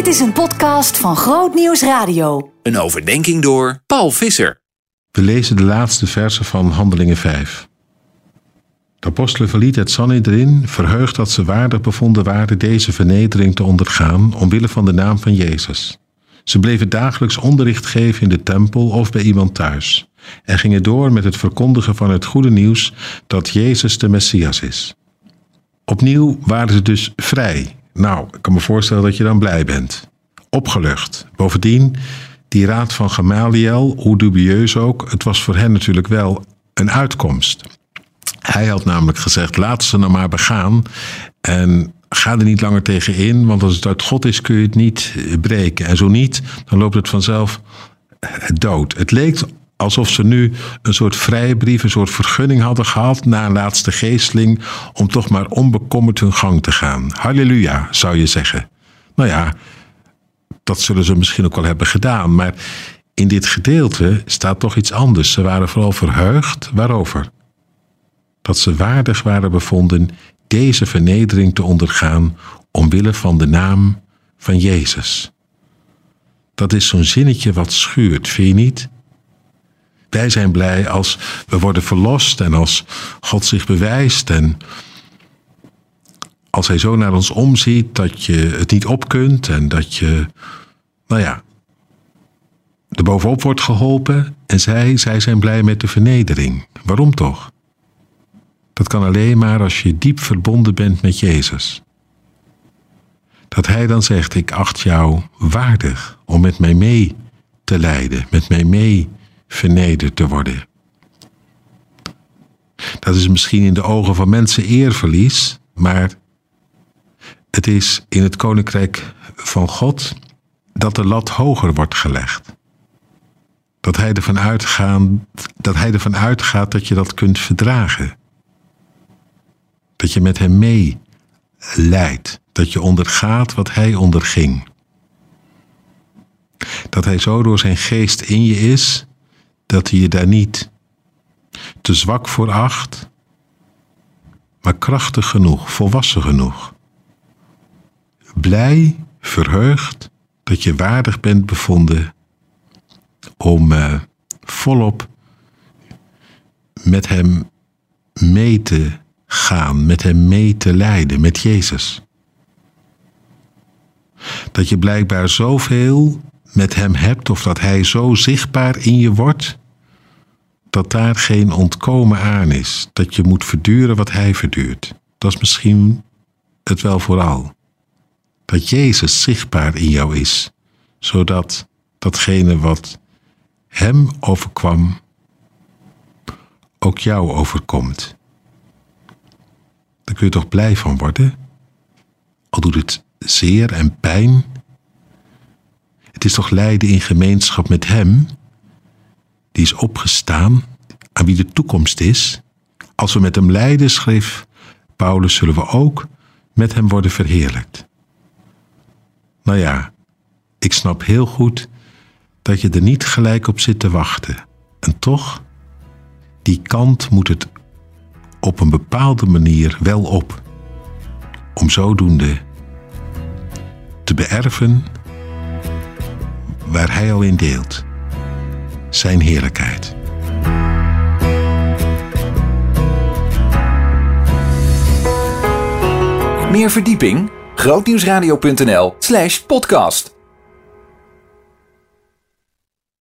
Dit is een podcast van Groot Nieuws Radio. Een overdenking door Paul Visser. We lezen de laatste versen van Handelingen 5. De apostelen verlieten het Sanhedrin, verheugd dat ze waardig bevonden waren deze vernedering te ondergaan omwille van de naam van Jezus. Ze bleven dagelijks onderricht geven in de tempel of bij iemand thuis en gingen door met het verkondigen van het goede nieuws dat Jezus de Messias is. Opnieuw waren ze dus vrij. Nou, ik kan me voorstellen dat je dan blij bent. Opgelucht. Bovendien, die raad van Gamaliel, hoe dubieus ook, het was voor hen natuurlijk wel een uitkomst. Hij had namelijk gezegd: laat ze nou maar begaan en ga er niet langer tegen in, want als het uit God is kun je het niet breken. En zo niet, dan loopt het vanzelf dood. Het leek alsof ze nu een soort vrijbrief, een soort vergunning hadden gehad na een laatste geesteling om toch maar onbekommerd hun gang te gaan. Halleluja, zou je zeggen. Nou ja, dat zullen ze misschien ook wel hebben gedaan, maar in dit gedeelte staat toch iets anders. Ze waren vooral verheugd. Waarover? Dat ze waardig waren bevonden deze vernedering te ondergaan omwille van de naam van Jezus. Dat is zo'n zinnetje wat schuurt, vind je niet? Wij zijn blij als we worden verlost en als God zich bewijst en als Hij zo naar ons omziet dat je het niet op kunt en dat je, nou ja, er bovenop wordt geholpen. En zij, zij zijn blij met de vernedering. Waarom toch? Dat kan alleen maar als je diep verbonden bent met Jezus. Dat Hij dan zegt: Ik acht jou waardig om met mij mee te lijden, met mij mee vernederd te worden. Dat is misschien in de ogen van mensen eerverlies, maar het is in het koninkrijk van God dat de lat hoger wordt gelegd. Dat hij ervan, uitgaan, dat hij ervan uitgaat dat je dat kunt verdragen. Dat je met hem mee leidt, dat je ondergaat wat hij onderging. Dat hij zo door zijn geest in je is dat hij je daar niet te zwak voor acht, maar krachtig genoeg, volwassen genoeg. Blij, verheugd dat je waardig bent bevonden om uh, volop met hem mee te gaan, met hem mee te lijden, met Jezus. Dat je blijkbaar zoveel met hem hebt of dat hij zo zichtbaar in je wordt, dat daar geen ontkomen aan is, dat je moet verduren wat hij verduurt. Dat is misschien het wel vooral. Dat Jezus zichtbaar in jou is, zodat datgene wat hem overkwam, ook jou overkomt. Daar kun je toch blij van worden? Al doet het zeer en pijn. Het is toch lijden in gemeenschap met Hem, die is opgestaan, aan wie de toekomst is. Als we met Hem lijden, schreef Paulus, zullen we ook met Hem worden verheerlijkt. Nou ja, ik snap heel goed dat je er niet gelijk op zit te wachten. En toch, die kant moet het op een bepaalde manier wel op. Om zodoende te beërven waar Hij al in deelt. Zijn heerlijkheid. Meer verdieping? grootnieuwsradio.nl slash podcast